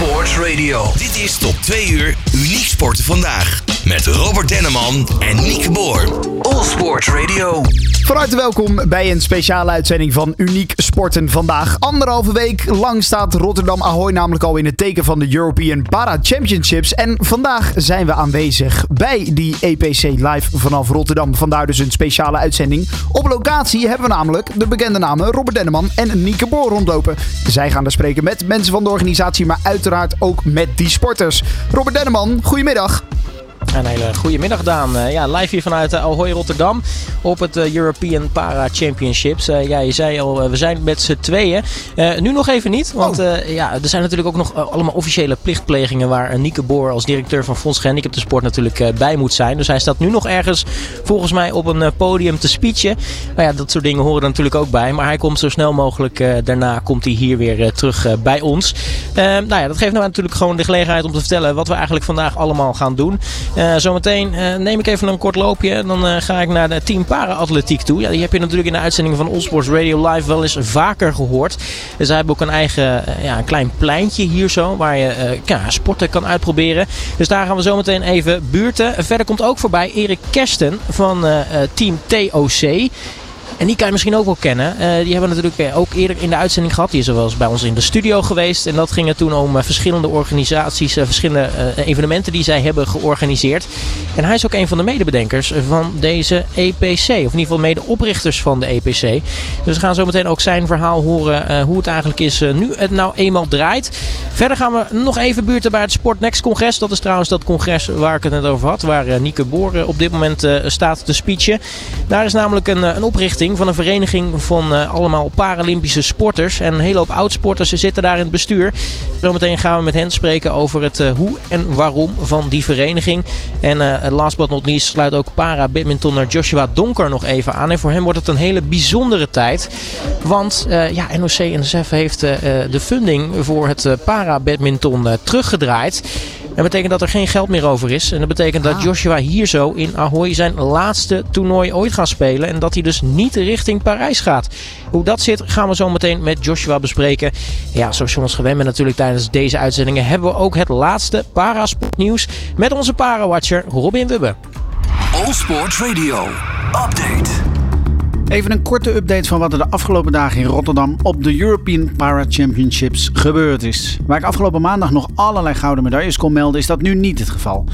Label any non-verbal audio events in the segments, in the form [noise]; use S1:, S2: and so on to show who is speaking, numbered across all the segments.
S1: Sports. Dit is tot 2 uur Uniek Sporten vandaag. Met Robert Denneman en Nieke Boer. All Sports Radio.
S2: Van harte welkom bij een speciale uitzending van Uniek Sporten vandaag. Anderhalve week lang staat Rotterdam Ahoy namelijk al in het teken van de European Para Championships. En vandaag zijn we aanwezig bij die EPC live vanaf Rotterdam. Vandaar dus een speciale uitzending. Op locatie hebben we namelijk de bekende namen Robert Denneman en Nieke Boor rondlopen. Zij gaan er spreken met mensen van de organisatie, maar uiteraard ook met die sporters. Robert Denneman, goedemiddag.
S3: Een hele goede middag, Daan. Uh, ja, live hier vanuit uh, Ahoy Rotterdam op het uh, European Para Championships. ja, je zei al, we zijn met z'n tweeën. nu nog even niet, want oh. ja, er zijn natuurlijk ook nog allemaal officiële plichtplegingen waar Nieke Boor als directeur van Fonds Gehandicapten Sport natuurlijk bij moet zijn. Dus hij staat nu nog ergens volgens mij op een podium te speechen. Nou ja, dat soort dingen horen er natuurlijk ook bij. Maar hij komt zo snel mogelijk daarna komt hij hier weer terug bij ons. nou ja, dat geeft nou natuurlijk gewoon de gelegenheid om te vertellen wat we eigenlijk vandaag allemaal gaan doen. Uh, zometeen uh, neem ik even een kort loopje. En dan uh, ga ik naar de team para-atletiek toe. Ja, die heb je natuurlijk in de uitzending van Allsports Radio Live wel eens vaker gehoord. Dus zij hebben ook een eigen ja, een klein pleintje hier zo. Waar je ja, sporten kan uitproberen. Dus daar gaan we zometeen even buurten. Verder komt ook voorbij Erik Kersten van team TOC. En die kan je misschien ook wel kennen. Uh, die hebben we natuurlijk eh, ook eerder in de uitzending gehad. Die is er wel eens bij ons in de studio geweest. En dat ging toen om uh, verschillende organisaties, verschillende evenementen die zij hebben georganiseerd. En hij is ook een van de medebedenkers van deze EPC. Of in ieder geval medeoprichters van de EPC. Dus we gaan zo meteen ook zijn verhaal horen hoe het eigenlijk is nu het nou eenmaal draait. Verder gaan we nog even buurten bij het Sport Next congres. Dat is trouwens dat congres waar ik het net over had. Waar Nieke Boer op dit moment staat te speechen. Daar is namelijk een, een van een vereniging van uh, allemaal Paralympische sporters. En een hele hoop oudsporters zitten daar in het bestuur. Zometeen gaan we met hen spreken over het uh, hoe en waarom van die vereniging. En uh, last but not least sluit ook para-badmintonner Joshua Donker nog even aan. En voor hem wordt het een hele bijzondere tijd. Want ja, NOC-NSF heeft de funding voor het para-badminton teruggedraaid. Dat betekent dat er geen geld meer over is. En dat betekent dat ah. Joshua hier zo in Ahoy zijn laatste toernooi ooit gaat spelen. En dat hij dus niet richting Parijs gaat. Hoe dat zit gaan we zo meteen met Joshua bespreken. Ja, zoals je ons gewend bent natuurlijk tijdens deze uitzendingen... hebben we ook het laatste parasportnieuws met onze parawatcher Robin Wubbe.
S1: All Sports Radio. Update.
S2: Even een korte update van wat er de afgelopen dagen in Rotterdam op de European Para Championships gebeurd is. Waar ik afgelopen maandag nog allerlei gouden medailles kon melden, is dat nu niet het geval.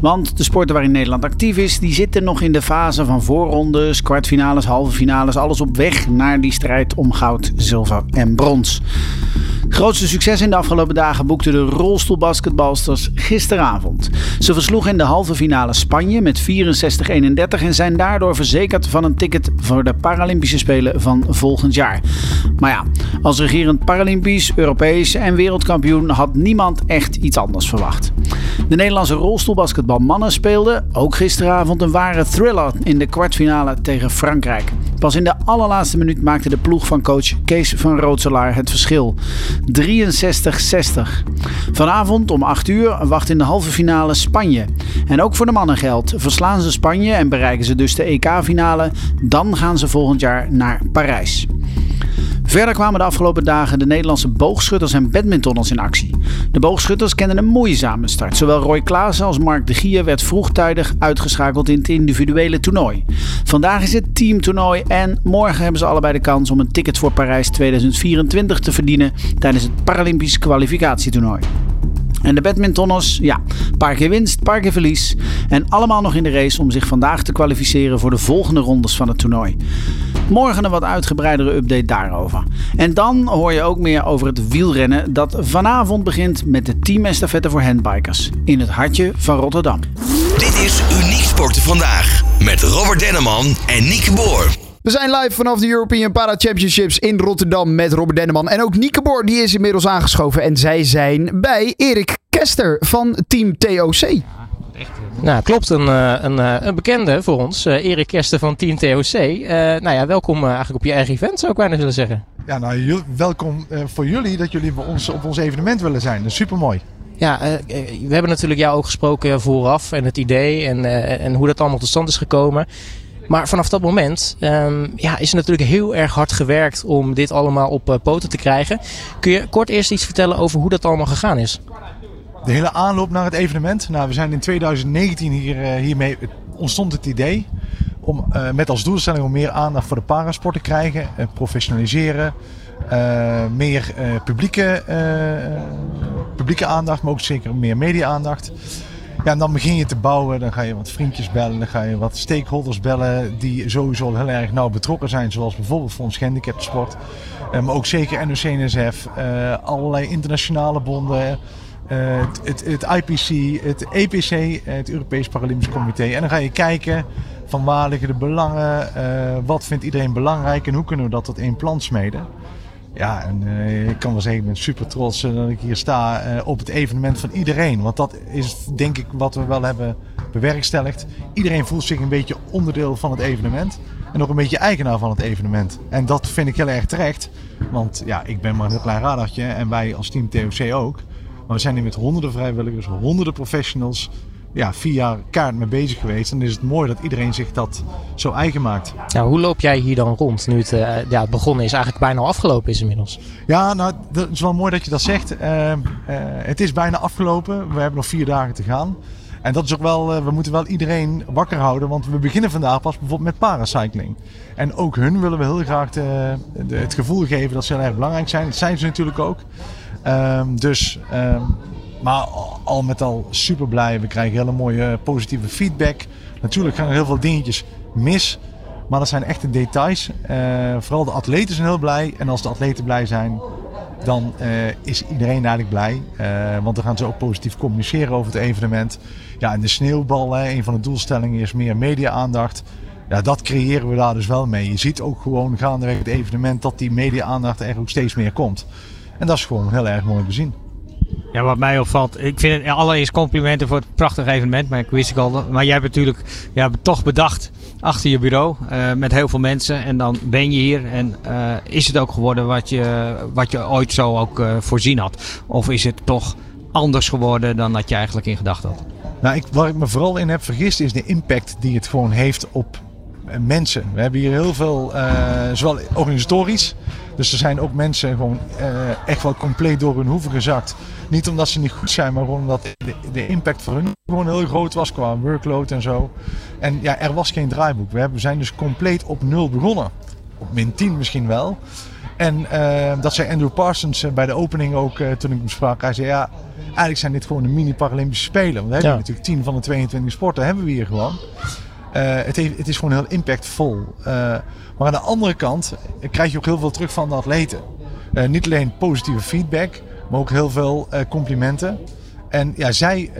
S2: Want de sporten waarin Nederland actief is, die zitten nog in de fase van voorrondes, kwartfinales, halve finales. Alles op weg naar die strijd om goud, zilver en brons. Grootste succes in de afgelopen dagen boekten de rolstoelbasketbalsters gisteravond. Ze versloegen in de halve finale Spanje met 64-31 en zijn daardoor verzekerd van een ticket voor de Paralympische Spelen van volgend jaar. Maar ja, als regerend Paralympisch, Europees en wereldkampioen had niemand echt iets anders verwacht. De Nederlandse rolstoelbasketbalmannen speelden ook gisteravond een ware thriller in de kwartfinale tegen Frankrijk. Pas in de allerlaatste minuut maakte de ploeg van coach Kees van Rootselaar het verschil. 63-60. Vanavond om 8 uur wacht in de halve finale Spanje. En ook voor de mannen geldt. Verslaan ze Spanje en bereiken ze dus de EK-finale, dan gaan ze volgend jaar naar Parijs. Verder kwamen de afgelopen dagen de Nederlandse boogschutters en badmintonners in actie. De boogschutters kenden een moeizame start. Zowel Roy Klaassen als Mark de Gier werd vroegtijdig uitgeschakeld in het individuele toernooi. Vandaag is het teamtoernooi en morgen hebben ze allebei de kans om een ticket voor Parijs 2024 te verdienen tijdens het Paralympisch kwalificatietoernooi. En de badmintonners, ja, paar keer winst, paar keer verlies. En allemaal nog in de race om zich vandaag te kwalificeren voor de volgende rondes van het toernooi. Morgen een wat uitgebreidere update daarover. En dan hoor je ook meer over het wielrennen dat vanavond begint met de teamestafette voor handbikers in het hartje van Rotterdam.
S1: Dit is Uniek Sporten vandaag met Robert Denneman en Nieke Boer.
S2: We zijn live vanaf de European Para Championships in Rotterdam met Robert Denneman. En ook Nieke Boor, die is inmiddels aangeschoven. En zij zijn bij Erik Kester van Team TOC.
S3: Nou, klopt. Een, eh, een, eh, een bekende voor ons. Uh, Erik Kester van Team TOC. Uh, nou ja, welkom eigenlijk op je eigen event, zou ik bijna willen zeggen.
S4: Ja, nou, welkom voor jullie dat jullie bij ons, op ons evenement willen zijn. Dat is super mooi.
S3: Ja, we hebben natuurlijk jou ook gesproken vooraf en het idee en, en hoe dat allemaal tot stand is gekomen. Maar vanaf dat moment um, ja, is er natuurlijk heel erg hard gewerkt om dit allemaal op uh, poten te krijgen. Kun je kort eerst iets vertellen over hoe dat allemaal gegaan is?
S4: De hele aanloop naar het evenement. Nou, we zijn in 2019 hier, uh, hiermee ontstond het idee om uh, met als doelstelling om meer aandacht voor de parasport te krijgen, professionaliseren, meer publieke, publieke aandacht, maar ook zeker meer media-aandacht. En dan begin je te bouwen. Dan ga je wat vriendjes bellen. Dan ga je wat stakeholders bellen die sowieso heel erg nauw betrokken zijn. Zoals bijvoorbeeld Fonds Gehandicaptensport. Uh, maar ook zeker NOC-NSF. Uh, eh, allerlei internationale bonden. Uh, het, het, IPC, het EPC, het Europees Paralympisch Comité. En dan ga je kijken van waar liggen de belangen. wat vindt iedereen belangrijk en hoe kunnen we dat tot één plan smeden. Ja, en uh, ik kan wel zeggen, ik ben super trots uh, dat ik hier sta uh, op het evenement van iedereen. Want dat is denk ik wat we wel hebben bewerkstelligd. Iedereen voelt zich een beetje onderdeel van het evenement. En ook een beetje eigenaar van het evenement. En dat vind ik heel erg terecht. Want ja, ik ben maar een heel klein radartje en wij als team TOC ook. Maar we zijn hier met honderden vrijwilligers, honderden professionals ja, vier jaar kaart mee bezig geweest. En dan is het mooi dat iedereen zich dat zo eigen maakt.
S3: Ja, hoe loop jij hier dan rond nu het uh, ja, begonnen is, eigenlijk bijna afgelopen is inmiddels?
S4: Ja, nou, dat is wel mooi dat je dat zegt. Uh, uh, het is bijna afgelopen. We hebben nog vier dagen te gaan. En dat is ook wel, we moeten wel iedereen wakker houden, want we beginnen vandaag pas bijvoorbeeld met paracycling. En ook hun willen we heel graag de, de, het gevoel geven dat ze heel erg belangrijk zijn. Dat zijn ze natuurlijk ook. Um, dus um, maar al met al super blij. We krijgen hele mooie positieve feedback. Natuurlijk gaan er heel veel dingetjes mis. Maar dat zijn echte details. Uh, vooral de atleten zijn heel blij. En als de atleten blij zijn, dan uh, is iedereen eigenlijk blij. Want dan gaan ze ook positief communiceren over het evenement. Ja, en de sneeuwbal, hè, een van de doelstellingen is meer media-aandacht. Ja, dat creëren we daar dus wel mee. Je ziet ook gewoon gaandeweg het evenement dat die media-aandacht er ook steeds meer komt. En dat is gewoon heel erg mooi te zien.
S5: Ja, wat mij opvalt, ik vind het allereerst complimenten voor het prachtige evenement, maar ik wist ik al. Maar jij hebt natuurlijk ja, toch bedacht achter je bureau uh, met heel veel mensen en dan ben je hier en uh, is het ook geworden wat je, wat je ooit zo ook uh, voorzien had? Of is het toch anders geworden dan dat je eigenlijk in gedacht had?
S4: Nou, ik, waar ik me vooral in heb vergist is de impact die het gewoon heeft op mensen. We hebben hier heel veel, zowel organisatorisch, dus er zijn ook mensen gewoon echt wel compleet door hun hoeven gezakt niet omdat ze niet goed zijn, maar gewoon omdat de, de, impact voor hun gewoon heel groot was qua workload en zo. En ja, er was geen draaiboek. We, hebben, we zijn dus compleet op nul begonnen. Op min 10 misschien wel. En uh, dat zei Andrew Parsons uh, bij de opening ook uh, toen ik hem sprak. Hij zei ja, eigenlijk zijn dit gewoon de mini-Paralympische Spelen. Want we hebben ja. natuurlijk 10 van de 22 sporten hebben we hier gewoon. Het, heeft, het, is gewoon heel impactvol. maar aan de andere kant krijg je ook heel veel terug van de atleten. niet alleen positieve feedback, maar ook heel veel complimenten. En ja, zij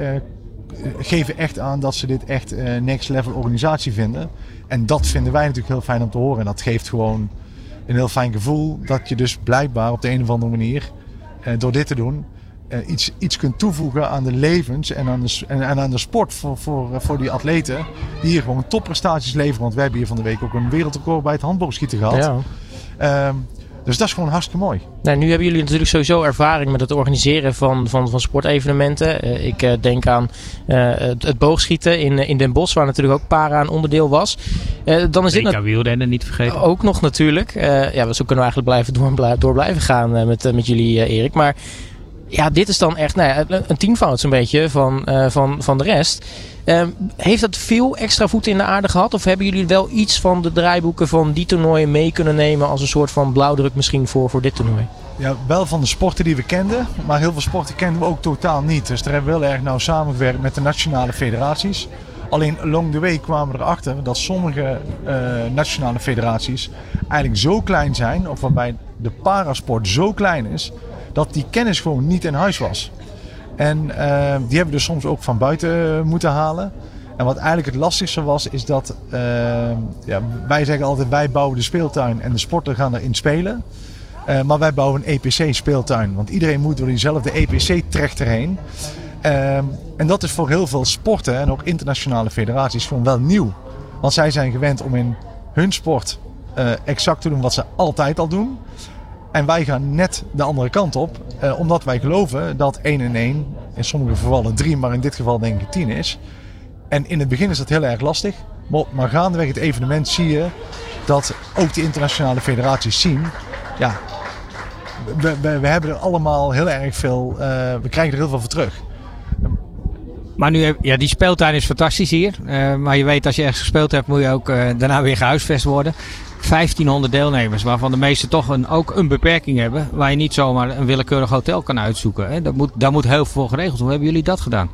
S4: geven echt aan dat ze dit echt next level organisatie vinden. En dat vinden wij natuurlijk heel fijn om te horen. En dat geeft gewoon een heel fijn gevoel dat je dus blijkbaar op de een of andere manier door dit te doen iets, iets kunt toevoegen aan de levens en aan de, en, en aan de sport voor, voor, voor die atleten. Die hier gewoon topprestaties leveren. Want wij hebben hier van de week ook een wereldrecord bij het handboogschieten gehad. Ja. Um, dus dat is gewoon hartstikke mooi.
S3: Nou, nu hebben jullie natuurlijk sowieso ervaring met het organiseren van, van, van sportevenementen. Uh, ik uh, denk aan uh, het, het, boogschieten in, in Den Bosch, waar natuurlijk ook para een onderdeel was.
S5: dan is dit dit wielrennen niet vergeten.
S3: Ook nog natuurlijk. ja, zo kunnen we eigenlijk blijven door, door blijven gaan met, met jullie, Erik. Maar ja, dit is dan echt nou ja, een tienvoud zo'n beetje van, uh, van, van de rest. Uh, heeft dat veel extra voeten in de aarde gehad? Of hebben jullie wel iets van de draaiboeken van die toernooien mee kunnen nemen als een soort van blauwdruk misschien voor, voor dit toernooi?
S4: Ja, wel van de sporten die we kenden, maar heel veel sporten kenden we ook totaal niet. Dus daar hebben we erg nauw samengewerkt met de nationale federaties. Alleen along the way kwamen we erachter dat sommige uh, nationale federaties eigenlijk zo klein zijn, of waarbij de parasport zo klein is, dat die kennis gewoon niet in huis was. En uh, die hebben we dus soms ook van buiten moeten halen. En wat eigenlijk het lastigste was, is dat uh, ja, wij zeggen altijd wij bouwen de speeltuin en de sporten gaan erin spelen. Maar wij bouwen een EPC-speeltuin. Want iedereen moet door diezelfde EPC-trechter heen. en dat is voor heel veel sporten en ook internationale federaties gewoon wel nieuw. Want zij zijn gewend om in hun sport exact te doen wat ze altijd al doen. En wij gaan net de andere kant op, eh, omdat wij geloven dat 1 en 1, in sommige gevallen 3, maar in dit geval denk ik 10 is. En in het begin is dat heel erg lastig. Maar, gaandeweg het evenement zie je dat ook de internationale federaties zien. Ja, we, we, hebben er allemaal heel erg veel. Uh, we krijgen er heel veel voor terug.
S5: Maar nu, ja, die speeltuin is fantastisch hier. Uh, maar je weet, als je ergens gespeeld hebt, moet je ook daarna weer gehuisvest worden. 1500 deelnemers, waarvan de meeste toch een, ook een beperking hebben. Waar je niet zomaar een willekeurig hotel kan uitzoeken. Hè. Dat moet, daar moet heel veel geregeld worden. Hoe hebben jullie dat gedaan?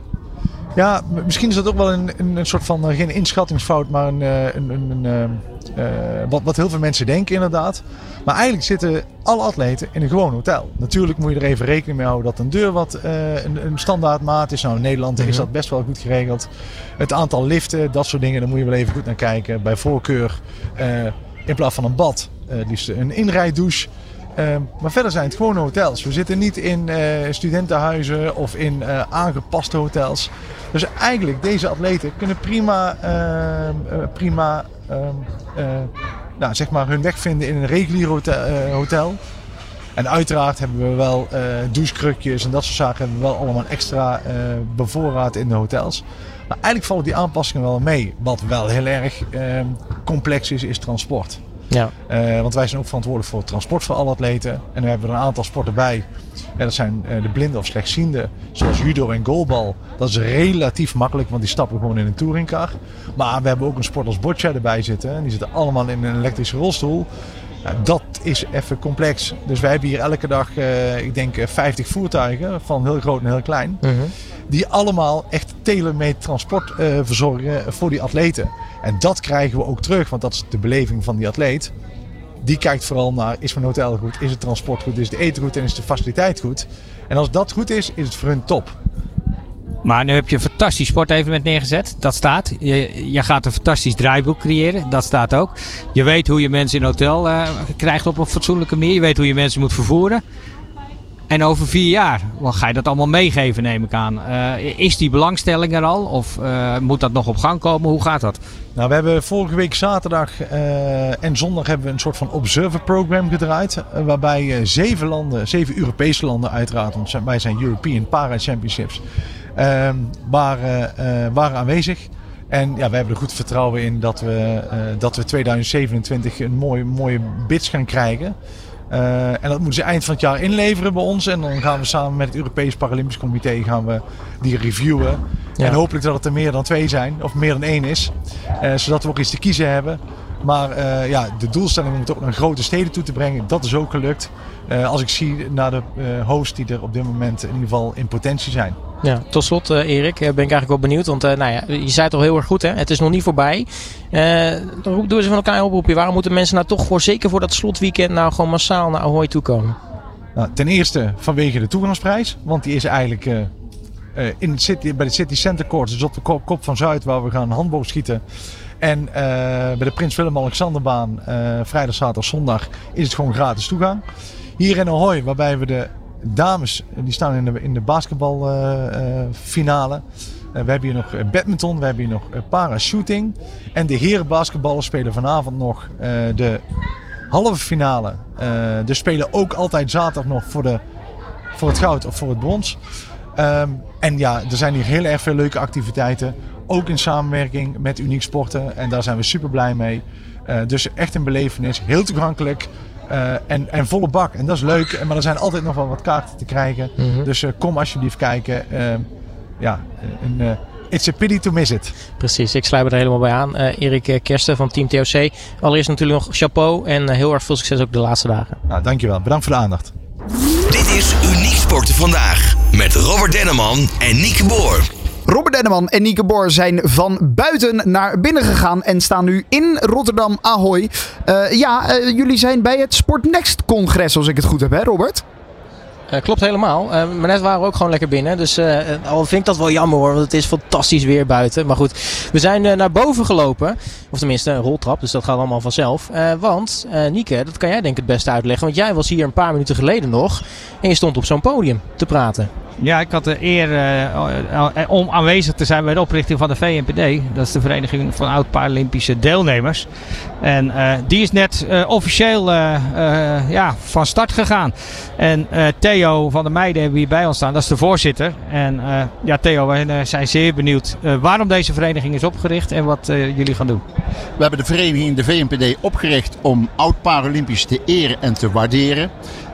S4: Ja, misschien is dat ook wel een, een, een soort van, geen inschattingsfout, maar een, een, een uh, wat, wat heel veel mensen denken inderdaad. Maar eigenlijk zitten alle atleten in een gewoon hotel. Natuurlijk moet je er even rekening mee houden dat een deur wat uh, een, een standaardmaat is. Nou, in Nederland is mhm. dat best wel goed geregeld. Het aantal liften, dat soort dingen, daar moet je wel even goed naar kijken. Bij voorkeur uh, in plaats van een bad, liefst een inrijdouche. Uh, maar verder zijn het gewoon hotels. We zitten niet in uh, studentenhuizen of in uh, aangepaste hotels. Dus eigenlijk, deze atleten kunnen prima, ehm, prima ehm, nou, zeg maar hun weg vinden in een regulier hotel, hotel. En uiteraard hebben we wel douchekrukjes en dat soort zaken hebben we wel allemaal extra bevoorraad in de hotels. Maar eigenlijk vallen die aanpassingen wel mee. Wat wel heel erg complex is, is transport. Ja. Uh, want wij zijn ook verantwoordelijk voor het transport van alle atleten. En we hebben er een aantal sporten bij. Dat zijn uh, de blinde of slechtziende, zoals judo en goalbal. Dat is relatief makkelijk, want die stappen gewoon in een touringcar. Maar we hebben ook een sport als boccia erbij zitten. En die zitten allemaal in een elektrische rolstoel. dat is even complex. Dus wij hebben hier elke dag, uh, ik denk, 50 voertuigen, van heel groot en heel klein. -huh. Die allemaal echt tailor-made transport verzorgen voor die atleten. En dat krijgen we ook terug, want dat is de beleving van die atleet. Die kijkt vooral naar, is mijn hotel goed, is het transport goed, is het eten goed en is de faciliteit goed. En als dat goed is, is het voor hun top.
S5: Maar nu heb je een fantastisch sportevenement neergezet. Dat staat. Je, je gaat een fantastisch draaiboek creëren. Dat staat ook. Je weet hoe je mensen in hotel uh, krijgt op een fatsoenlijke manier. Je weet hoe je mensen moet vervoeren. En over vier jaar, wat ga je dat allemaal meegeven, neem ik aan. Uh, is die belangstelling er al? Of uh, moet dat nog op gang komen? Hoe gaat dat?
S4: Nou, we hebben vorige week zaterdag en zondag hebben we een soort van observer program gedraaid. waarbij zeven landen, zeven Europese landen uiteraard, want wij zijn European Para Championships, waren, waren aanwezig. En ja, we hebben er goed vertrouwen in dat we, dat we 2027 een mooie, mooie bits gaan krijgen. Uh, en dat moeten ze eind van het jaar inleveren bij ons. En dan gaan we samen met het Europees Paralympisch Comité gaan we die reviewen. Ja. En hopelijk dat het er meer dan twee zijn, of meer dan één is. Uh, zodat we ook iets te kiezen hebben. Maar uh, ja, de doelstelling om het ook naar grote steden toe te brengen, dat is ook gelukt. als ik zie naar de hosts die er op dit moment in ieder geval in potentie zijn.
S3: Ja, tot slot uh, Erik, ben ik eigenlijk wel benieuwd. Want uh, nou ja, je zei het al heel erg goed, hè? het is nog niet voorbij. Uh, dan doen ze van elkaar een oproepje. Waarom moeten mensen nou toch voor, zeker voor dat slotweekend, nou gewoon massaal naar Ahoy toe komen?
S4: Nou, ten eerste vanwege de toegangsprijs. Want die is eigenlijk in het city, bij de City Center Court, dus op de kop, kop van Zuid, waar we gaan handboog schieten. En bij de Prins Willem-Alexanderbaan, vrijdag, zaterdag, zondag, is het gewoon gratis toegang. Hier in Ahoy, waarbij we de dames die staan in de, in de basketbalfinale. Uh, we hebben hier nog badminton, we hebben hier nog parashooting. En de heren basketballen spelen vanavond nog de halve finale. Dus spelen ook altijd zaterdag nog voor, de, voor het goud of voor het brons. Um, en ja, er zijn hier heel erg veel leuke activiteiten. Ook in samenwerking met Uniek Sporten. En daar zijn we super blij mee. dus echt een belevenis. Heel toegankelijk. Uh, en, en volle bak. En dat is leuk. Maar er zijn altijd nog wel wat kaarten te krijgen. Mm -hmm. Dus uh, kom alsjeblieft kijken. Uh, ja, een, it's a pity to miss it.
S3: Precies, ik sluit me er helemaal bij aan. Erik Kersten van Team TOC. Allereerst natuurlijk nog chapeau. En heel erg veel succes ook de laatste dagen.
S4: Nou, dankjewel. Bedankt voor de aandacht.
S1: Dit is Uniek Sporten Vandaag. Met Robert Denneman en Nieke Boer.
S2: Robert Denneman en Nieke Boor zijn van buiten naar binnen gegaan en staan nu in Rotterdam Ahoy. Uh, ja, uh, jullie zijn bij het Sportnext congres als ik het goed heb, hè Robert?
S3: Uh, klopt helemaal. Uh, maar net waren we ook gewoon lekker binnen. Dus al vind ik dat wel jammer hoor. Want het is fantastisch weer buiten. Maar goed, we zijn naar boven gelopen. Of tenminste een roltrap. Dus dat gaat allemaal vanzelf. want Nieke, dat kan jij denk ik het beste uitleggen. Want jij was hier een paar minuten geleden nog. En je stond op zo'n podium te praten.
S5: Ja, ik had de eer uh, om aanwezig te zijn bij de oprichting van de VNPD. Dat is de Vereniging van Oud-Paralympische Deelnemers. En die is net officieel ja, van start gegaan. En Theo van der Meijden hebben hier bij ons staan. Dat is de voorzitter. En ja, Theo, wij zijn zeer benieuwd waarom deze vereniging is opgericht en wat jullie gaan doen.
S6: We hebben de vereniging, de VNPD, opgericht om oud-Paralympisch te eren en te waarderen.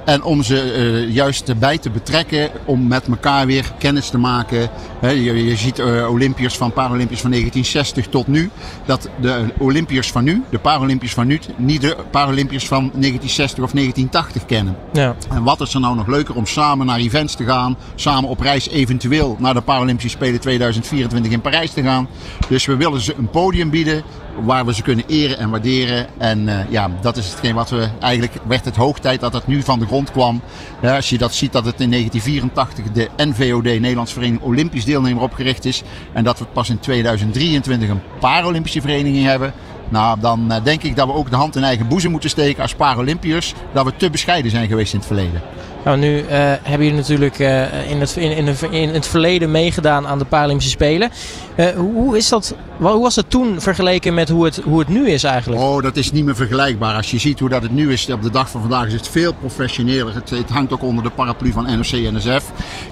S6: En om ze uh, juist erbij te betrekken, om met elkaar weer kennis te maken. je, je, ziet uh, Olympiërs van Paralympiërs van 1960 tot nu. Dat de Olympiërs van nu, de Paralympiërs van nu, niet de Paralympiërs van 1960 of 1980 kennen. Ja. En wat is er nou nog leuker om samen naar events te gaan, samen op reis eventueel naar de Paralympische Spelen 2024 in Parijs te gaan. Dus we willen ze een podium bieden waar we ze kunnen eren en waarderen. En uh, ja, dat is hetgeen wat we eigenlijk werd het hoog tijd dat het nu van de grond kwam. Ja, als je dat ziet dat het in 1984 de NVOD, Nederlands Vereniging Olympisch Deelnemer, opgericht is. En dat we pas in 2023 een Paralympische vereniging hebben. Nou, dan uh, denk ik dat we ook de hand in eigen boezem moeten steken als Paralympiërs. Dat we te bescheiden zijn geweest in het verleden.
S3: Nou, nu uh, hebben jullie natuurlijk uh, in, het, in, in, het verleden meegedaan aan de Paralympische Spelen. Uh, hoe, is dat, hoe was het toen vergeleken met hoe het, hoe het nu is eigenlijk?
S6: Oh, dat is niet meer vergelijkbaar. Als je ziet hoe dat het nu is op de dag van vandaag, is het veel professioneler. Het, het hangt ook onder de paraplu van NOC-NSF.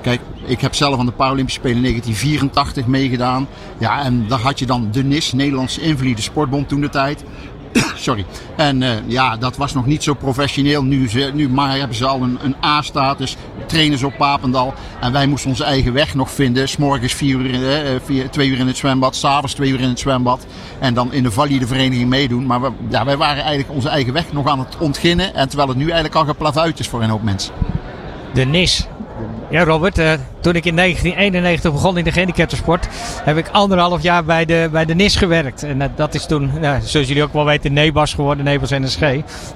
S6: Kijk, ik heb zelf aan de Paralympische Spelen in 1984 meegedaan. Ja, en daar had je dan de NIS, Nederlandse Invalide Sportbond toen de tijd. [coughs] Sorry. En uh, ja, dat was nog niet zo professioneel. Nu, nu maar hebben ze al een, een A-status. Trainers op Papendal. En wij moesten onze eigen weg nog vinden. S'morgens uur, uh, twee uur in het zwembad. S'avonds twee uur in het zwembad. En dan in de valide vereniging meedoen. Maar ja, wij waren eigenlijk onze eigen weg nog aan het ontginnen. En terwijl het nu eigenlijk al geplavuit is voor een hoop mensen.
S5: De NIS, ja, Robert, uh, toen ik in 1991 begon in de gehandicaptensport, heb ik anderhalf jaar bij de, bij de NIS gewerkt. En uh, dat is toen, uh, zoals jullie ook wel weten, NEBAS geworden, NEBAS NSG.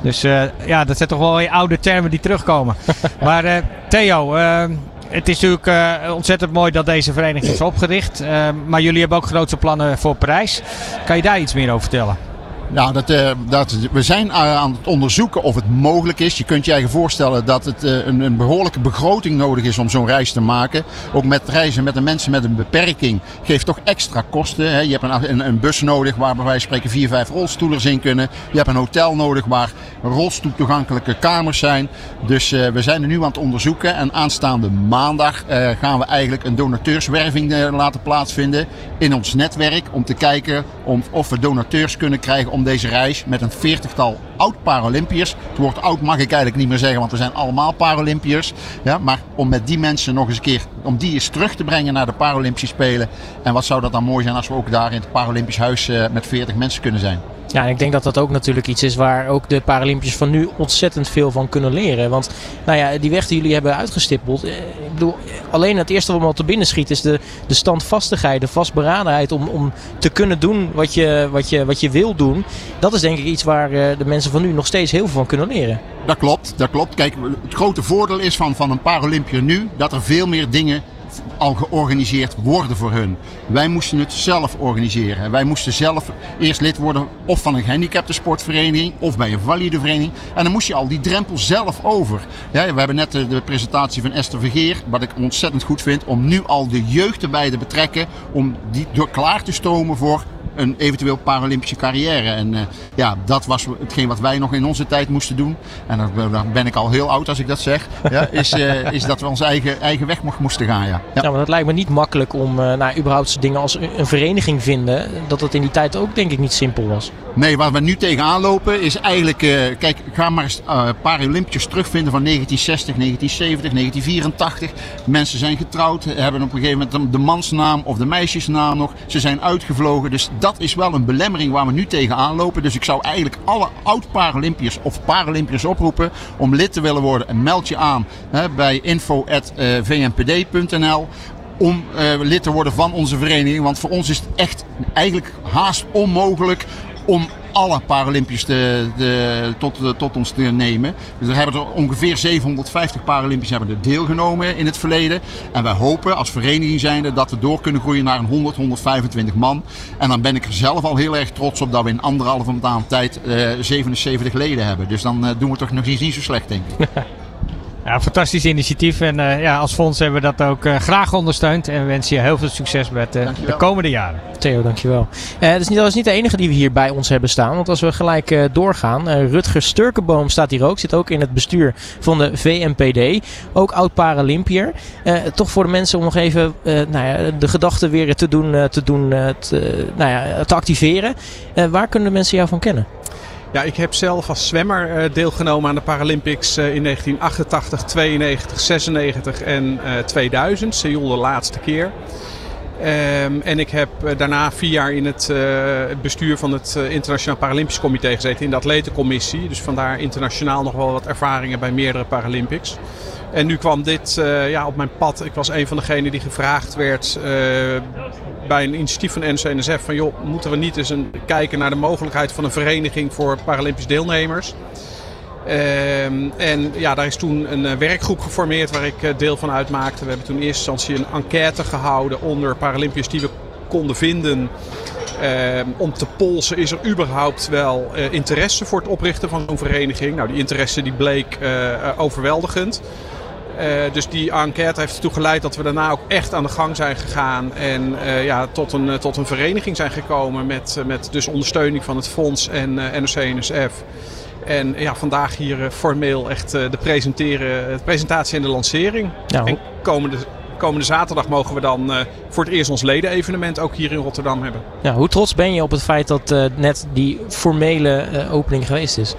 S5: Dus ja, dat zijn toch wel oude termen die terugkomen. [laughs] maar Theo, het is natuurlijk ontzettend mooi dat deze vereniging is opgericht. maar jullie hebben ook grootste plannen voor Parijs. Kan je daar iets meer over vertellen?
S6: Nou, dat, uh, dat, we zijn uh, aan het onderzoeken of het mogelijk is. Je kunt je eigen voorstellen dat het uh, een, een, behoorlijke begroting nodig is om zo'n reis te maken. Ook met reizen met de mensen met een beperking geeft toch extra kosten. Hè. Je hebt een, een, een, bus nodig waar bij wijze spreken vier, vijf rolstoelers in kunnen. Je hebt een hotel nodig waar rolstoeltoegankelijke kamers zijn. Dus we zijn er nu aan het onderzoeken. En aanstaande maandag gaan we eigenlijk een donateurswerving laten plaatsvinden in ons netwerk. Om te kijken om, of we donateurs kunnen krijgen om deze reis met een veertigtal oud-Paralympiërs. Het woord oud mag ik eigenlijk niet meer zeggen, want we zijn allemaal Paralympiërs. Ja, maar om met die mensen nog eens een keer, om die eens terug te brengen naar de Paralympische Spelen. En wat zou dat dan mooi zijn als we ook daar in het Paralympisch Huis uh, met 40 mensen kunnen zijn.
S3: Ja, ik denk dat dat ook natuurlijk iets is waar ook de Paralympiërs van nu ontzettend veel van kunnen leren. Want nou ja, die weg die jullie hebben uitgestippeld. Eh, ik bedoel, alleen het eerste wat me te binnen schiet is de, de standvastigheid, de vastberadenheid om, om te kunnen doen wat je, wat, je, wat je wil doen. Dat is denk ik iets waar eh, de mensen van nu nog steeds heel veel van kunnen leren.
S6: Dat klopt, dat klopt. Kijk, het grote voordeel is van, van een Paralympiër nu dat er veel meer dingen al georganiseerd worden voor hun. Wij moesten het zelf organiseren. Wij moesten zelf eerst lid worden of van een gehandicapte sportvereniging of bij een valide vereniging. En dan moest je al die drempel zelf over. Ja, we hebben net de, de presentatie van Esther Vergeer, wat ik ontzettend goed vind, om nu al de jeugd erbij te betrekken. Om die door klaar te stomen voor een eventueel Paralympische carrière. En uh, ja, dat was hetgeen wat wij nog in onze tijd moesten doen. En dan ben ik al heel oud als ik dat zeg. Ja, is, uh, is dat we onze eigen, eigen weg moesten gaan. Ja.
S3: Ja. ja, maar dat lijkt me niet makkelijk om uh, nou, überhaupt dingen als een vereniging vinden. Dat het in die tijd ook denk ik niet simpel was.
S6: Nee, waar we nu tegenaan lopen is eigenlijk... kijk, ga maar eens Paralympiërs terugvinden van 1960, 1970, 1984. Mensen zijn getrouwd, hebben op een gegeven moment de mansnaam of de meisjesnaam nog. Ze zijn uitgevlogen, dus dat is wel een belemmering waar we nu tegenaan lopen. Dus ik zou eigenlijk alle oud-Paralympiërs of Paralympiërs oproepen om lid te willen worden. En meld je aan hè, bij info.vnpd.nl om uh, lid te worden van onze vereniging. Want voor ons is het echt eigenlijk haast onmogelijk om alle Paralympiërs de, tot, tot ons te nemen. Dus er hebben er ongeveer 750 Paralympiërs hebben deelgenomen in het verleden. En wij hopen als vereniging zijnde dat we door kunnen groeien naar een 100, 125 man. En dan ben ik er zelf al heel erg trots op dat we in anderhalve maand tijd uh, 77 leden hebben. Dus dan uh, doen we toch nog iets niet zo slecht, denk ik. [laughs]
S5: Ja, fantastisch initiatief. En uh, ja, als fonds hebben we dat ook uh, graag ondersteund. En we wensen je heel veel succes met uh, de komende jaren.
S3: Theo, dankjewel. Het is niet, dat is niet de enige die we hier bij ons hebben staan. Want als we gelijk doorgaan. Rutger Sturkenboom staat hier ook. Zit ook in het bestuur van de VNPD. Ook oud Paralympier. toch voor de mensen om nog even nou ja, de gedachten weer te doen, te, doen te, nou ja, te activeren. waar kunnen de mensen jou van kennen?
S7: Ja, ik heb zelf als zwemmer uh, deelgenomen aan de Paralympics uh, in 1988, 92, 96 en uh, 2000. Seoul de laatste keer. Um, en ik heb daarna vier jaar in het, bestuur van het Internationaal Paralympisch Comité gezeten, in de atletencommissie. Dus vandaar internationaal nog wel wat ervaringen bij meerdere Paralympics. En nu kwam dit ja, op mijn pad. Ik was een van degenen die gevraagd werd bij een initiatief van NCNSF. Van joh, moeten we niet eens een, kijken naar de mogelijkheid van een vereniging voor Paralympisch deelnemers. Uh, en ja, daar is toen een werkgroep geformeerd waar ik deel van uitmaakte. We hebben toen in eerste instantie een enquête gehouden onder Paralympiërs die we konden vinden. Uh, om te polsen, is er überhaupt wel uh, interesse voor het oprichten van zo'n vereniging? Nou, die interesse die bleek overweldigend. Uh, dus die enquête heeft ertoe geleid dat we daarna ook echt aan de gang zijn gegaan. En uh, ja, tot, een, tot een vereniging zijn gekomen met, met dus ondersteuning van het fonds en NOC-NSF. En ja, vandaag hier formeel echt de, presenteren, de presentatie en de lancering. Ja, en komende komende zaterdag mogen we dan uh, voor het eerst ons ledenevenement ook hier in Rotterdam hebben.
S3: Ja, hoe trots ben je op het feit dat uh, net die formele uh, opening geweest is?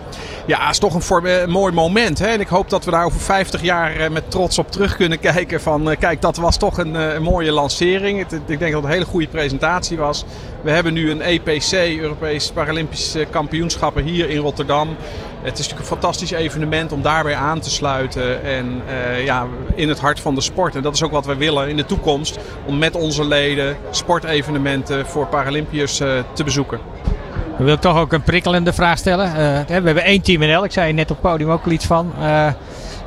S7: Ja, het is toch een, mooi moment. Hè? En ik hoop dat we daar over 50 jaar met trots op terug kunnen [laughs] kijken. Van kijk, dat was toch een, een mooie lancering. Het, ik denk dat het een hele goede presentatie was. We hebben nu een EPC, Europees Paralympisch Kampioenschappen, hier in Rotterdam. Het is natuurlijk een fantastisch evenement om daarbij aan te sluiten. En uh, ja, in het hart van de sport. En dat is ook wat we willen in de toekomst. Om met onze leden sportevenementen voor Paralympiërs uh, te bezoeken.
S5: Dan wil toch ook een prikkelende vraag stellen. Uh, we hebben één team NL. Ik zei net op het podium ook al iets van.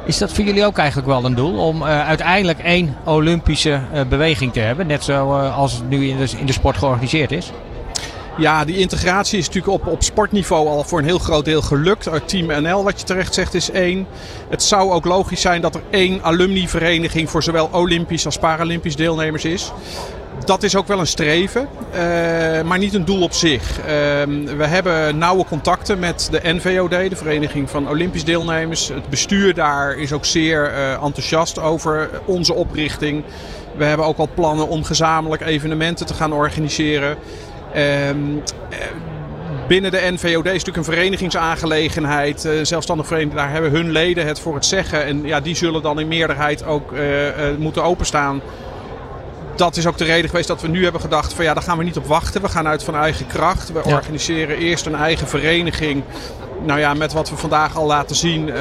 S5: is dat voor jullie ook eigenlijk wel een doel? Om uiteindelijk één Olympische beweging te hebben. Net zoals het nu in in de sport georganiseerd is?
S7: Ja, die integratie is natuurlijk op, op sportniveau al voor een heel groot deel gelukt. Team NL, wat je terecht zegt, is één. Het zou ook logisch zijn dat er één alumni-vereniging voor zowel Olympisch als Paralympisch deelnemers is. Dat is ook wel een streven, uh, maar niet een doel op zich. Uh, we hebben nauwe contacten met de NVOD, de Vereniging van Olympisch Deelnemers. Het bestuur daar is ook zeer uh, enthousiast over onze oprichting. We hebben ook al plannen om gezamenlijk evenementen te gaan organiseren. Um, binnen de NVOD is natuurlijk een verenigingsaangelegenheid. Een zelfstandig vereniging, daar hebben hun leden het voor het zeggen. En ja, die zullen dan in meerderheid ook uh, uh, moeten openstaan. Dat is ook de reden geweest dat we nu hebben gedacht van ja, daar gaan we niet op wachten. We gaan uit van eigen kracht. We ja. organiseren eerst een eigen vereniging nou ja, met wat we vandaag al laten zien, uh,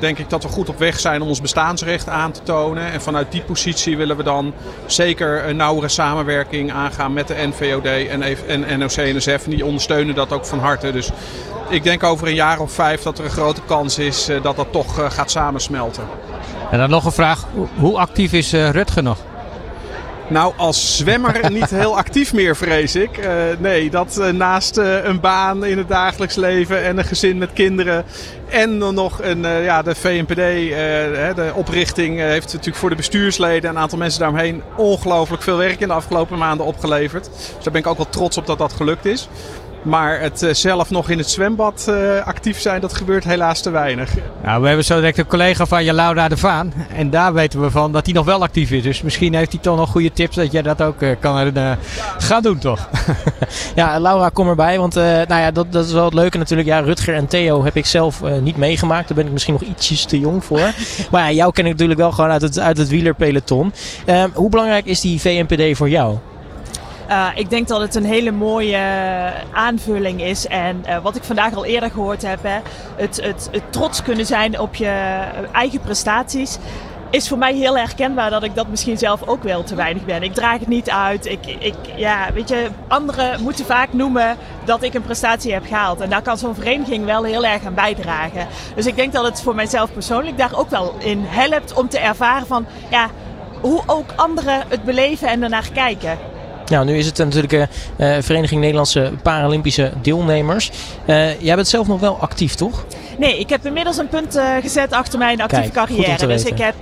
S7: denk ik dat we goed op weg zijn om ons bestaansrecht aan te tonen. En vanuit die positie willen we dan zeker een nauwere samenwerking aangaan met de NVOD en, en NOC-NSF. En die ondersteunen dat ook van harte. Dus ik denk over een jaar of vijf dat er een grote kans is uh, dat dat toch uh, gaat samensmelten.
S5: En dan nog een vraag. Hoe actief is Rutger nog?
S7: Nou, als zwemmer [laughs] niet heel actief meer, vrees ik. Uh, nee, dat uh, naast uh, een baan in het dagelijks leven en een gezin met kinderen. En dan nog een, ja, de VNPD, de oprichting, heeft natuurlijk voor de bestuursleden en een aantal mensen daaromheen ongelooflijk veel werk in de afgelopen maanden opgeleverd. Dus daar ben ik ook wel trots op dat dat gelukt is. Maar het uh, zelf nog in het zwembad uh, actief zijn, dat gebeurt helaas te weinig.
S5: Nou, we hebben zo direct een collega van je, Laura de Vaan. En daar weten we van dat hij nog wel actief is. Dus misschien heeft hij toch nog goede tips dat jij dat ook uh, kan gaan doen, toch? [laughs]
S3: ja, Laura, kom erbij. Want nou ja, dat, dat is wel het leuke natuurlijk. Ja, Rutger en Theo heb ik zelf niet meegemaakt. Daar ben ik misschien nog ietsjes te jong voor. [laughs] maar ja, jou ken ik natuurlijk wel gewoon uit het, uit het wielerpeloton. Ehm, hoe belangrijk is die VNPD voor jou?
S8: Uh, ik denk dat het een hele mooie aanvulling is. En uh, wat ik vandaag al eerder gehoord heb, hè, het, het, het, trots kunnen zijn op je eigen prestaties. Is voor mij heel herkenbaar dat ik dat misschien zelf ook wel te weinig ben. Ik draag het niet uit. Ik, ik, ja, weet je, anderen moeten vaak noemen dat ik een prestatie heb gehaald. En daar kan zo'n vereniging wel heel erg aan bijdragen. Dus ik denk dat het voor mijzelf persoonlijk daar ook wel in helpt om te ervaren van ja, hoe ook anderen het beleven en ernaar kijken.
S3: Nou, nu is het natuurlijk uh, Vereniging Nederlandse Paralympische Deelnemers. Uh, jij bent zelf nog wel actief, toch?
S8: Nee, ik heb inmiddels een punt uh, gezet achter mijn actieve
S3: Kijk,
S8: carrière. Dus ik heb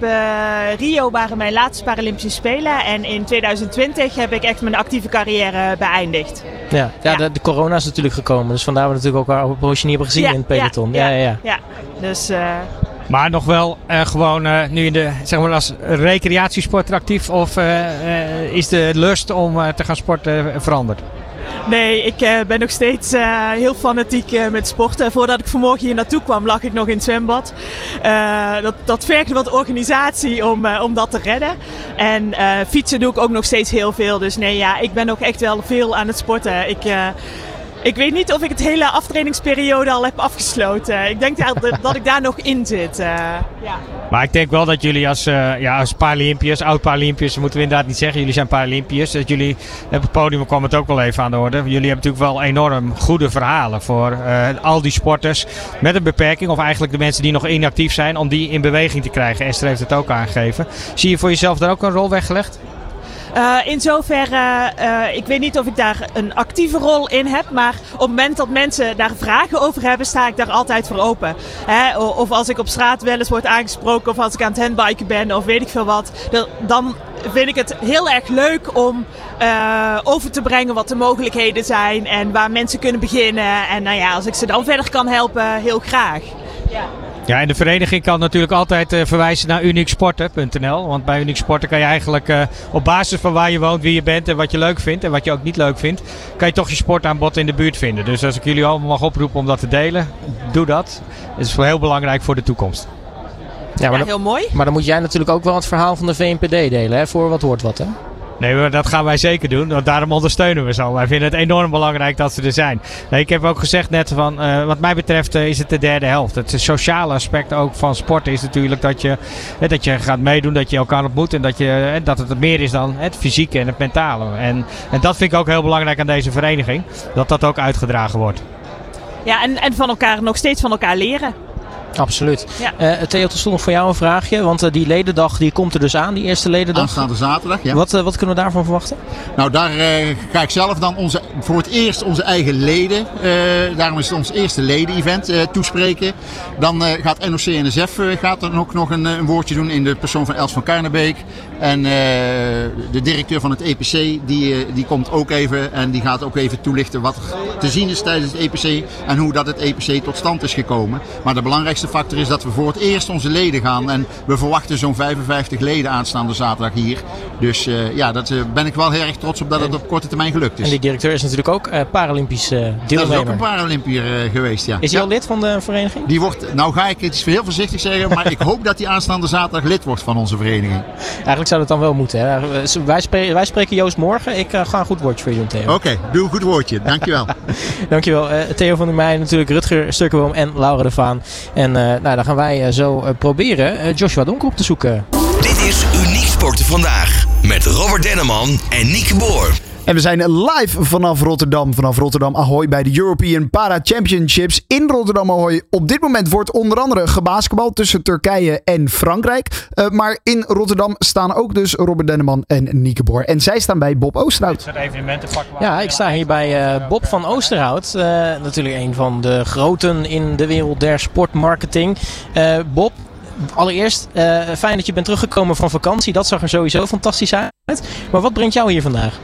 S8: Rio waren mijn laatste Paralympische Spelen. En in 2020 heb ik echt mijn actieve carrière beëindigd.
S3: Ja, ja, ja. De, de, corona is natuurlijk gekomen. Dus vandaar we natuurlijk ook een poosje niet hebben gezien
S8: ja,
S3: in het peloton. Ja, ja, ja.
S8: ja. dus...
S5: Maar nog wel uh, gewoon uh, nu in de, zeg maar als recreatiesporter actief? Of uh, is de lust om te gaan sporten veranderd?
S8: Nee, ik ben nog steeds heel fanatiek met sporten. Voordat ik vanmorgen hier naartoe kwam, lag ik nog in het zwembad. dat, dat vergt wat organisatie om, om dat te redden. En fietsen doe ik ook nog steeds heel veel. Dus nee, ja, ik ben ook echt wel veel aan het sporten. Ik, ik weet niet of ik het hele aftrainingsperiode al heb afgesloten. Ik denk dat, dat ik daar nog in zit. ja.
S5: Maar ik denk wel dat jullie als, uh, ja, als Paralympiërs, oud-Paralympiërs, moeten we inderdaad niet zeggen. Jullie zijn Paralympiërs. Dat jullie, op het podium kwam het ook wel even aan de orde. Jullie hebben natuurlijk wel enorm goede verhalen voor uh, al die sporters met een beperking. Of eigenlijk de mensen die nog inactief zijn, om die in beweging te krijgen. Esther heeft het ook aangegeven. Zie je voor jezelf daar ook een rol weggelegd?
S8: Uh, in zoverre, uh, ik weet niet of ik daar een actieve rol in heb, maar op het moment dat mensen daar vragen over hebben, sta ik daar altijd voor open. Hè? Of als ik op straat wel eens word aangesproken, of als ik aan het handbiken ben, of weet ik veel wat, dan vind ik het heel erg leuk om uh, over te brengen wat de mogelijkheden zijn en waar mensen kunnen beginnen. En nou ja, als ik ze dan verder kan helpen, heel graag.
S5: Ja. Ja, en de vereniging kan natuurlijk altijd uh, verwijzen naar unieksporten.nl. Want bij Uniek Sporten kan je eigenlijk uh, op basis van waar je woont, wie je bent en wat je leuk vindt en wat je ook niet leuk vindt, kan je toch je sportaanbod in de buurt vinden. Dus als ik jullie allemaal mag oproepen om dat te delen, doe dat. Het is heel belangrijk voor de toekomst.
S8: Ja, maar ja, heel mooi.
S3: Maar dan moet jij natuurlijk ook wel het verhaal van de VNPD delen, hè? voor wat hoort wat. Hè?
S5: Nee, dat gaan wij zeker doen. Want daarom ondersteunen we ze. Wij vinden het enorm belangrijk dat ze er zijn. Ik heb ook gezegd net van, uh, wat mij betreft uh, is het de derde helft. Het sociale aspect ook van sporten is natuurlijk dat je, uh, dat je gaat meedoen, dat je elkaar ontmoet. En dat, je, dat het meer is dan het fysieke en het mentale. En, en dat vind ik ook heel belangrijk aan deze vereniging. Dat dat ook uitgedragen wordt.
S8: Ja, en, en van elkaar nog steeds van elkaar leren.
S3: Absoluut. Ja. Uh, Theo, tot slot nog voor jou een vraagje. Want uh, die ledendag die komt er dus aan, die eerste ledendag.
S6: Aanstaande zaterdag, ja.
S3: Wat, uh, wat kunnen we daarvan verwachten?
S6: Nou, daar ga ik zelf dan onze, voor het eerst onze eigen leden, daarom is het ons eerste leden-event, toespreken. Dan gaat NOC-NSF gaat er ook nog een, een, woordje doen in de persoon van Els van Karnebeek. En de directeur van het EPC, die, die komt ook even en die gaat ook even toelichten wat te zien is tijdens het EPC en hoe dat het EPC tot stand is gekomen. Maar de belangrijkste factor is dat we voor het eerst onze leden gaan. En we verwachten zo'n 55 leden aanstaande zaterdag hier. Dus uh, ja, daar uh, ben ik wel heel erg trots op dat het op korte termijn gelukt is.
S3: En die directeur is natuurlijk ook uh, Paralympisch deelnemer.
S6: Dat is ook een Paralympier geweest, ja.
S3: Is hij
S6: ja.
S3: al lid van de vereniging?
S6: Die wordt, nou ga ik het heel voorzichtig zeggen, maar ik hoop dat hij aanstaande zaterdag lid wordt van onze vereniging.
S3: Eigenlijk zou dat dan wel moeten. Hè? Wij, spreken, wij spreken Joost morgen. Ik ga een goed woordje voor je doen, Theo.
S6: Oké, okay, doe een goed woordje. Dankjewel. [laughs]
S3: Dankjewel. Theo van der Meij, natuurlijk Rutger Stukkenboom en Laura de Vaan. En nou, dan gaan wij zo proberen Joshua Donker op te zoeken.
S1: Dit is Uniek Sporten Vandaag met Robert Denneman en Nieke Boer.
S2: En we zijn live vanaf Rotterdam, vanaf Rotterdam Ahoy bij de European Para Championships in Rotterdam Ahoy. Op dit moment wordt onder andere gebasketbal tussen Turkije en Frankrijk. Uh, maar in Rotterdam staan ook dus Robert Denneman en Nieke Boer. En zij staan bij Bob Oosterhout.
S3: Ja, ik sta hier bij uh, Bob van Oosterhout. Uh, natuurlijk een van de groten in de wereld der sportmarketing. Bob, allereerst fijn dat je bent teruggekomen van vakantie. Dat zag er sowieso fantastisch uit. Maar wat brengt jou hier vandaag?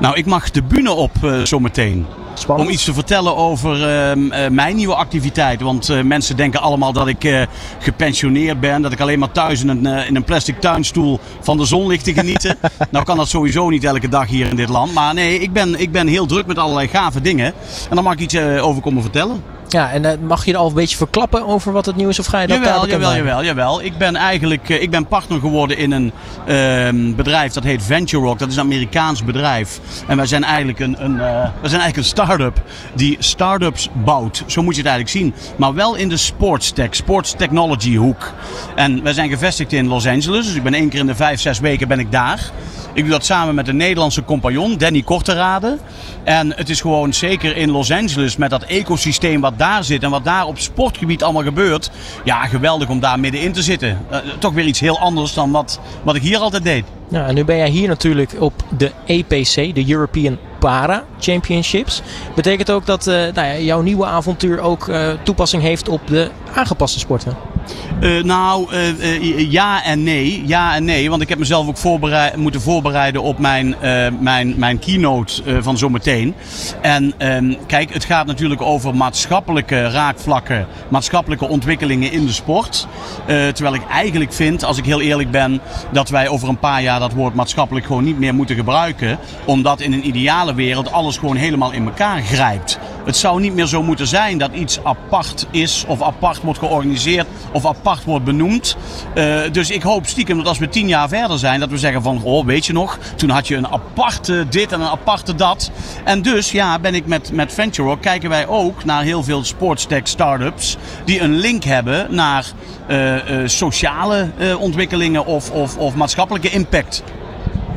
S9: Nou, ik mag de bühne op uh, zometeen.
S3: Spannend.
S9: Om iets te vertellen over uh, uh, mijn nieuwe activiteit. Want uh, mensen denken allemaal dat ik gepensioneerd ben. Dat ik alleen maar thuis in een, in een plastic tuinstoel van de zon lig te genieten. [laughs] nou kan dat sowieso niet elke dag hier in dit land. Maar nee, ik ben, ik ben heel druk met allerlei gave dingen. En daar mag ik iets over komen vertellen.
S3: Ja, en uh, mag je er al een beetje verklappen over wat het nieuws of ga je dat
S9: jawel, jawel, jawel, jawel. Ik ben eigenlijk uh, ik ben partner geworden in een uh, bedrijf dat heet Venture Rock. Dat is een Amerikaans bedrijf. En wij zijn eigenlijk een, een, uh, wij zijn eigenlijk een start-up die start-ups bouwt. Zo moet je het eigenlijk zien. Maar wel in de sports tech, sports technology hoek. En wij zijn gevestigd in Los Angeles. Dus ik ben één keer in de vijf, zes weken ben ik daar. Ik doe dat samen met een Nederlandse compagnon, Danny Korterade. En het is gewoon zeker in Los Angeles met dat ecosysteem wat daar zit en wat daar op sportgebied allemaal gebeurt. Ja, geweldig om daar middenin te zitten. Uh, toch weer iets heel anders dan wat, wat ik hier altijd deed.
S3: Ja, en nu ben jij hier natuurlijk op de EPC, de European Para Championships. Betekent ook dat nou ja, jouw nieuwe avontuur ook toepassing heeft op de aangepaste sporten?
S9: Uh, nou, uh, ja en nee. Ja en nee. Want ik heb mezelf ook voorbereid, moeten voorbereiden op mijn, mijn, mijn keynote van zometeen. En ehm, kijk, het gaat natuurlijk over maatschappelijke raakvlakken, maatschappelijke ontwikkelingen in de sport. terwijl ik eigenlijk vind, als ik heel eerlijk ben, dat wij over een paar jaar dat woord maatschappelijk gewoon niet meer moeten gebruiken. Omdat in een ideale wereld alles gewoon helemaal in elkaar grijpt. Het zou niet meer zo moeten zijn dat iets apart is of apart wordt georganiseerd of apart wordt benoemd. Uh, dus ik hoop stiekem dat als we tien jaar verder zijn, dat we zeggen van, oh weet je nog, toen had je een aparte dit en een aparte dat. En dus, ja, ben ik met, met Venture kijken wij ook naar heel veel sportstech startups die een link hebben naar uh, uh, sociale ontwikkelingen of, of, of maatschappelijke impact.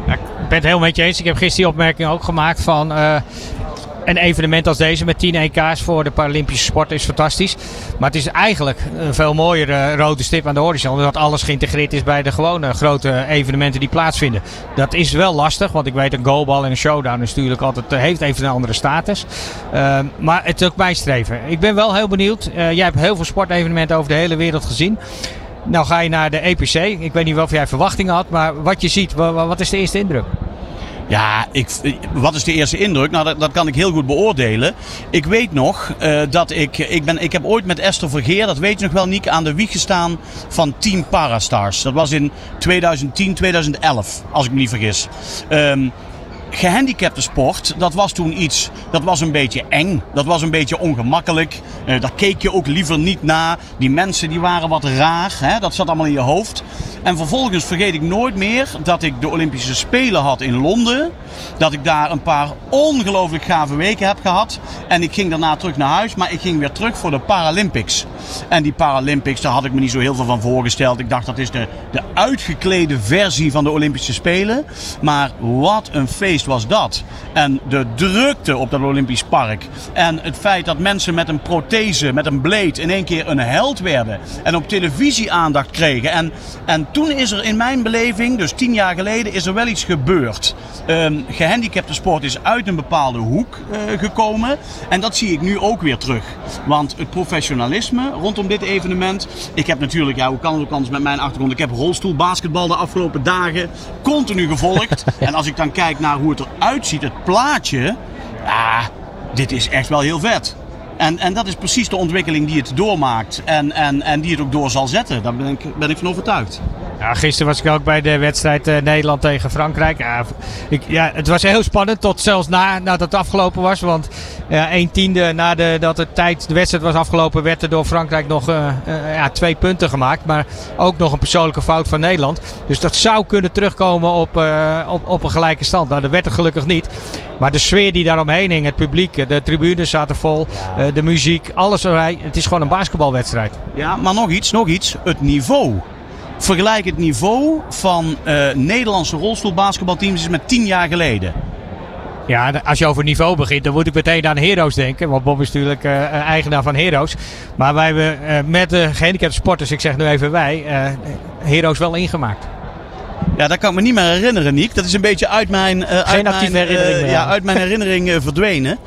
S5: Ik ben het helemaal met je eens. Ik heb gisteren die opmerking ook gemaakt van een evenement als deze met 10 EK's voor de Paralympische sport is fantastisch. Maar het is eigenlijk een veel mooiere rode stip aan de horizon. Omdat alles geïntegreerd is bij de gewone grote evenementen die plaatsvinden. Dat is wel lastig, want ik weet een goalbal en een showdown is natuurlijk altijd, eh, heeft even een andere status. Uh, maar het is ook mijn streven. Ik ben wel heel benieuwd. Uh, jij hebt heel veel sportevenementen over de hele wereld gezien. Nou ga je naar de EPC. Ik weet niet of jij verwachtingen had, maar wat je ziet, wat is de eerste indruk?
S9: Ja, ik, wat is de eerste indruk? Nou, dat, kan ik heel goed beoordelen. Ik weet nog uh, dat ik, ik, ben, ik heb ooit met Esther Vergeer, dat weet je nog wel, Niek, aan de wieg gestaan van Team Parastars. Dat was in 2010, 2011, als ik me niet vergis. Um, gehandicapte sport, dat was toen iets, dat was een beetje eng. Dat was een beetje ongemakkelijk. Uh, daar keek je ook liever niet na. Die mensen die waren wat raar, hè? dat zat allemaal in je hoofd. En vervolgens vergeet ik nooit meer dat ik de Olympische Spelen had in Londen. Dat ik daar een paar ongelooflijk gave weken heb gehad. En ik ging daarna terug naar huis, maar ik ging weer terug voor de Paralympics. En die Paralympics, daar had ik me niet zo heel veel van voorgesteld. Ik dacht dat is de, de uitgeklede versie van de Olympische Spelen. Maar wat een feest was dat. En de drukte op dat Olympisch Park. En het feit dat mensen met een prothese, met een bleed, in één keer een held werden. En op televisie aandacht kregen. En, en toen is er in mijn beleving, dus tien jaar geleden, is er wel iets gebeurd. Um, gehandicapte sport is uit een bepaalde hoek uh, gekomen. En dat zie ik nu ook weer terug. Want het professionalisme rondom dit evenement. Ik heb natuurlijk, ja, hoe kan het ook anders met mijn achtergrond? Ik heb rolstoelbasketbal de afgelopen dagen continu gevolgd. [laughs] en als ik dan kijk naar hoe het eruit ziet, het plaatje. Ja, dit is echt wel heel vet. En, en dat is precies de ontwikkeling die het doormaakt en, en, en die het ook door zal zetten. Daar ben ik, ben ik van overtuigd.
S5: Ja, gisteren was ik ook bij de wedstrijd uh, Nederland tegen Frankrijk. Ja, ik, ja, het was heel spannend tot zelfs na, nadat het afgelopen was. Want ja, een tiende nadat de, tijd, de wedstrijd was afgelopen, werd er door Frankrijk nog uh, uh, ja, twee punten gemaakt. Maar ook nog een persoonlijke fout van Nederland. Dus dat zou kunnen terugkomen op, op, op een gelijke stand. Nou, dat werd er gelukkig niet. Maar de sfeer die daaromheen hing, het publiek, de tribunes zaten vol, de muziek, alles erbij. Het is gewoon een basketbalwedstrijd.
S9: Ja, maar nog iets, nog iets. Het niveau. Vergelijk het niveau van uh, Nederlandse rolstoelbasketbalteams met tien jaar geleden.
S5: Ja, als je over niveau begint, dan moet ik meteen aan Heroes denken. Want Bob is natuurlijk uh, eigenaar van Heroes. Maar wij hebben uh, met de gehandicapte sporters, ik zeg nu even wij, Heroes wel ingemaakt.
S9: Ja, dat kan ik me niet meer herinneren, Niek. Dat is een beetje uit mijn, uh,
S5: uit mijn, herinnering
S9: uh, ja, uit mijn herinnering uh, verdwenen.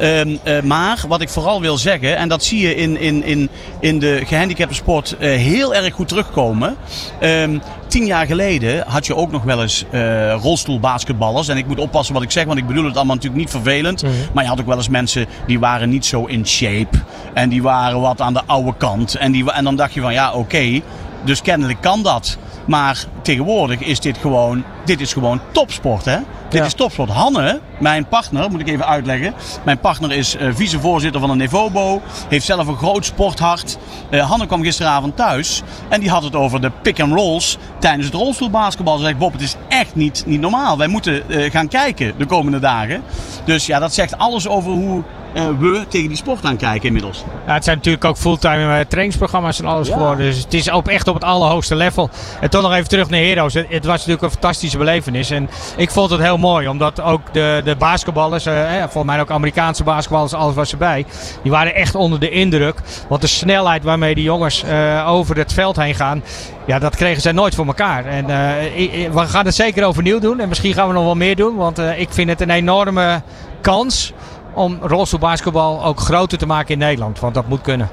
S9: Um, maar wat ik vooral wil zeggen, en dat zie je in, in, in, in de gehandicapte sport heel erg goed terugkomen. Um, tien jaar geleden had je ook nog wel eens uh, rolstoelbasketballers. En ik moet oppassen wat ik zeg, want ik bedoel het allemaal natuurlijk niet vervelend. Mm -hmm. Maar je had ook wel eens mensen die waren niet zo in shape. En die waren wat aan de oude kant. En, die, en dan dacht je van ja, oké. Okay, dus kennelijk kan dat. Maar tegenwoordig is dit gewoon, dit is gewoon topsport. Hè? Dit is topsport. Hanne, mijn partner, moet ik even uitleggen. Mijn partner is uh, vicevoorzitter van de Nevobo. Heeft zelf een groot sporthart. Uh, Hanne kwam gisteravond thuis. En die had het over de pick-and-rolls tijdens het rolstoelbasketbal. Ze zegt, Bob, het is echt niet, niet normaal. Wij moeten uh, gaan kijken de komende dagen. Dus ja, dat zegt alles over hoe we tegen die sport aankijken inmiddels.
S5: Ja, het zijn natuurlijk ook fulltime trainingsprogramma's en alles geworden. Dus het is op, echt op het allerhoogste level. En toch nog even terug naar Heroes. Het, het, was natuurlijk een fantastische belevenis. En ik vond het heel mooi, omdat ook de, de basketballers, eh, volgens mij ook Amerikaanse basketballers, alles was erbij. Die waren echt onder de indruk. Want de snelheid waarmee die jongens over het veld heen gaan, ja, dat kregen zij nooit voor elkaar. En we gaan het zeker overnieuw doen. En misschien gaan we nog wel meer doen. Want ik vind het een enorme kans om rolstoelbasketbal ook groter te maken in Nederland. Want dat moet kunnen.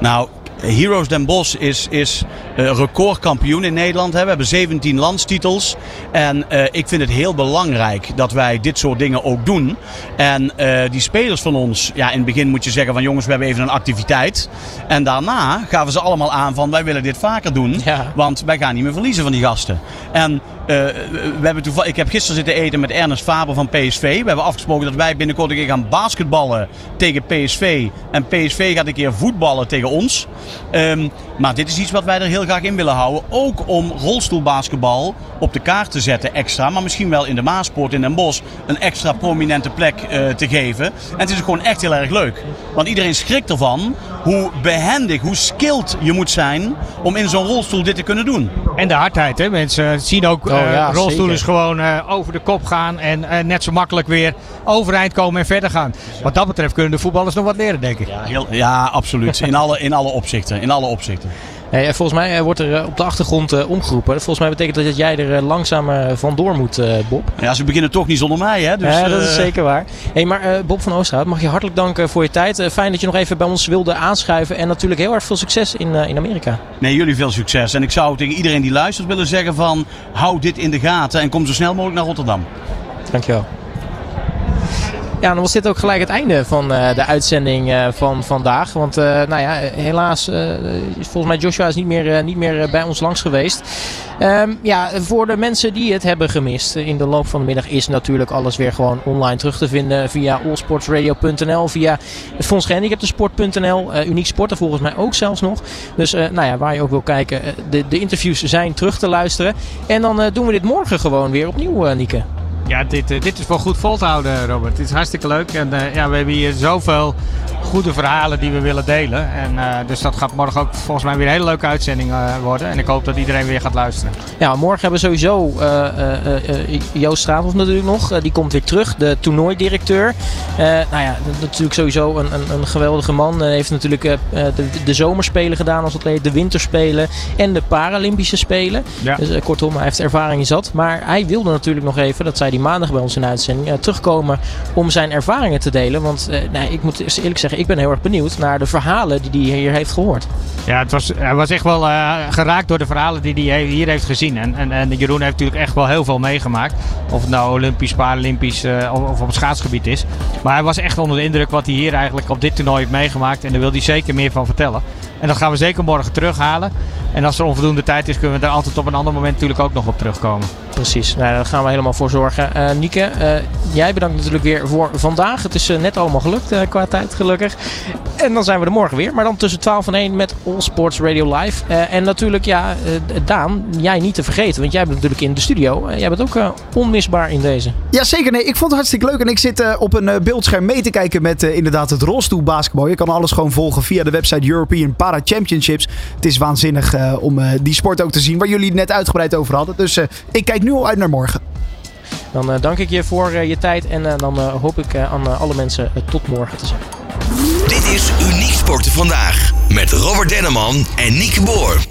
S9: Nou, Heroes Den Bosch is, is uh, recordkampioen in Nederland. Hè. We hebben 17 landstitels. En uh, ik vind het heel belangrijk dat wij dit soort dingen ook doen. En uh, die spelers van ons, ja, in het begin moet je zeggen van jongens, we hebben even een activiteit. En daarna gaven ze allemaal aan van wij willen dit vaker doen. Ja. Want wij gaan niet meer verliezen van die gasten. En we hebben ik heb gisteren zitten eten met Ernest Faber van PSV. We hebben afgesproken dat wij binnenkort een keer gaan basketballen tegen PSV. En PSV gaat een keer voetballen tegen ons. Um, maar dit is iets wat wij er heel graag in willen houden. Ook om rolstoelbasketbal op de kaart te zetten extra. Maar misschien wel in de Maaspoort in Den Bosch een extra prominente plek uh, te geven. En het is gewoon echt heel erg leuk. Want iedereen schrikt ervan hoe behendig, hoe skilled je moet zijn om in zo'n rolstoel dit te kunnen doen.
S5: En de hardheid, hè? Mensen zien ook oh, uh, ja, rolstoelers gewoon uh, over de kop gaan en net zo makkelijk weer overeind komen en verder gaan. Wat dat betreft kunnen de voetballers nog wat leren, denk ik.
S9: Ja, heel, ja absoluut. In alle, in alle opzichten. In alle opzichten.
S3: Hey, volgens mij wordt er op de achtergrond omgeroepen. Volgens mij betekent dat dat jij er langzaam vandoor moet, Bob.
S9: Ja, ze beginnen toch niet zonder mij, hè?
S3: Dus, ja, dat is zeker waar. Hey, maar Bob van Oosterhout, mag je hartelijk danken voor je tijd. fijn dat je nog even bij ons wilde aanschuiven. En natuurlijk heel erg veel succes in, in Amerika.
S9: Nee, jullie veel succes. En ik zou tegen iedereen die luistert willen zeggen van... hou dit in de gaten en kom zo snel mogelijk naar Rotterdam.
S3: Dankjewel. Ja, dan was dit ook gelijk het einde van uh, de uitzending uh, van vandaag. Want uh, nou ja, helaas, volgens mij Joshua is niet meer, niet meer bij ons langs geweest. Um, ja, voor de mensen die het hebben gemist in de loop van de middag is natuurlijk alles weer gewoon online terug te vinden via allsportsradio.nl, via fondsgehandicaptensport.nl, Uniek Sporten volgens mij ook zelfs nog. Dus nou ja, waar je ook wil kijken, de, de interviews zijn terug te luisteren. En dan doen we dit morgen gewoon weer opnieuw, Nieke.
S5: Ja, dit, uh, dit is wel goed vol te houden, Robert. Het is hartstikke leuk. En uh, ja, we hebben hier zoveel goede verhalen die we willen delen. En, uh, dus dat gaat morgen ook volgens mij weer een hele leuke uitzending worden. En ik hoop dat iedereen weer gaat luisteren.
S3: Ja, morgen hebben we sowieso Joost Straathoff natuurlijk nog. die komt weer terug, de toernooidirecteur. nou ja, natuurlijk sowieso een, een, een geweldige man. Hij heeft natuurlijk de, de zomerspelen gedaan als atleet, de winterspelen en de Paralympische Spelen. Ja. Dus kortom, hij heeft ervaring zat. Maar hij wilde natuurlijk nog even, dat zei hij maandag bij ons in de uitzending, terugkomen om zijn ervaringen te delen. Want nee, ik moet eerlijk zeggen, ik ben heel erg benieuwd naar de verhalen die hij hier heeft gehoord.
S5: Ja, het was, hij was echt wel uh, geraakt door de verhalen die hij hier heeft gezien. En, en, en Jeroen heeft natuurlijk echt wel heel veel meegemaakt. Of het nou Olympisch, Paralympisch of, of, op schaatsgebied is. Maar hij was echt onder de indruk wat hij hier eigenlijk op dit toernooi heeft meegemaakt. En daar wil hij zeker meer van vertellen. En dat gaan we zeker morgen terughalen. En als er onvoldoende tijd is, kunnen we daar altijd op een ander moment natuurlijk ook nog op terugkomen.
S3: Precies, nou, daar gaan we helemaal voor zorgen. Uh, Nieke, uh, jij bedankt natuurlijk weer voor vandaag. Het is uh, net allemaal gelukt qua tijd, gelukkig. En dan zijn we er morgen weer. Maar dan tussen 12 en 1 met All Sports Radio Live. en natuurlijk, ja, Daan, jij niet te vergeten. Want jij bent natuurlijk in de studio. jij bent ook onmisbaar in deze.
S2: Ja, zeker. Nee, ik vond het hartstikke leuk. En ik zit op een beeldscherm mee te kijken met inderdaad het rolstoelbasketbal. Je kan alles gewoon volgen via de website European Para Championships. Het is waanzinnig om die sport ook te zien. Waar jullie het net uitgebreid over hadden. Dus ik kijk nu al uit naar morgen.
S3: Dan uh, dank ik je voor uh, je tijd en uh, dan hoop ik aan alle mensen tot morgen te zien.
S1: Dit is Uniek Sporten Vandaag met Robert Denneman en Nieke Boer.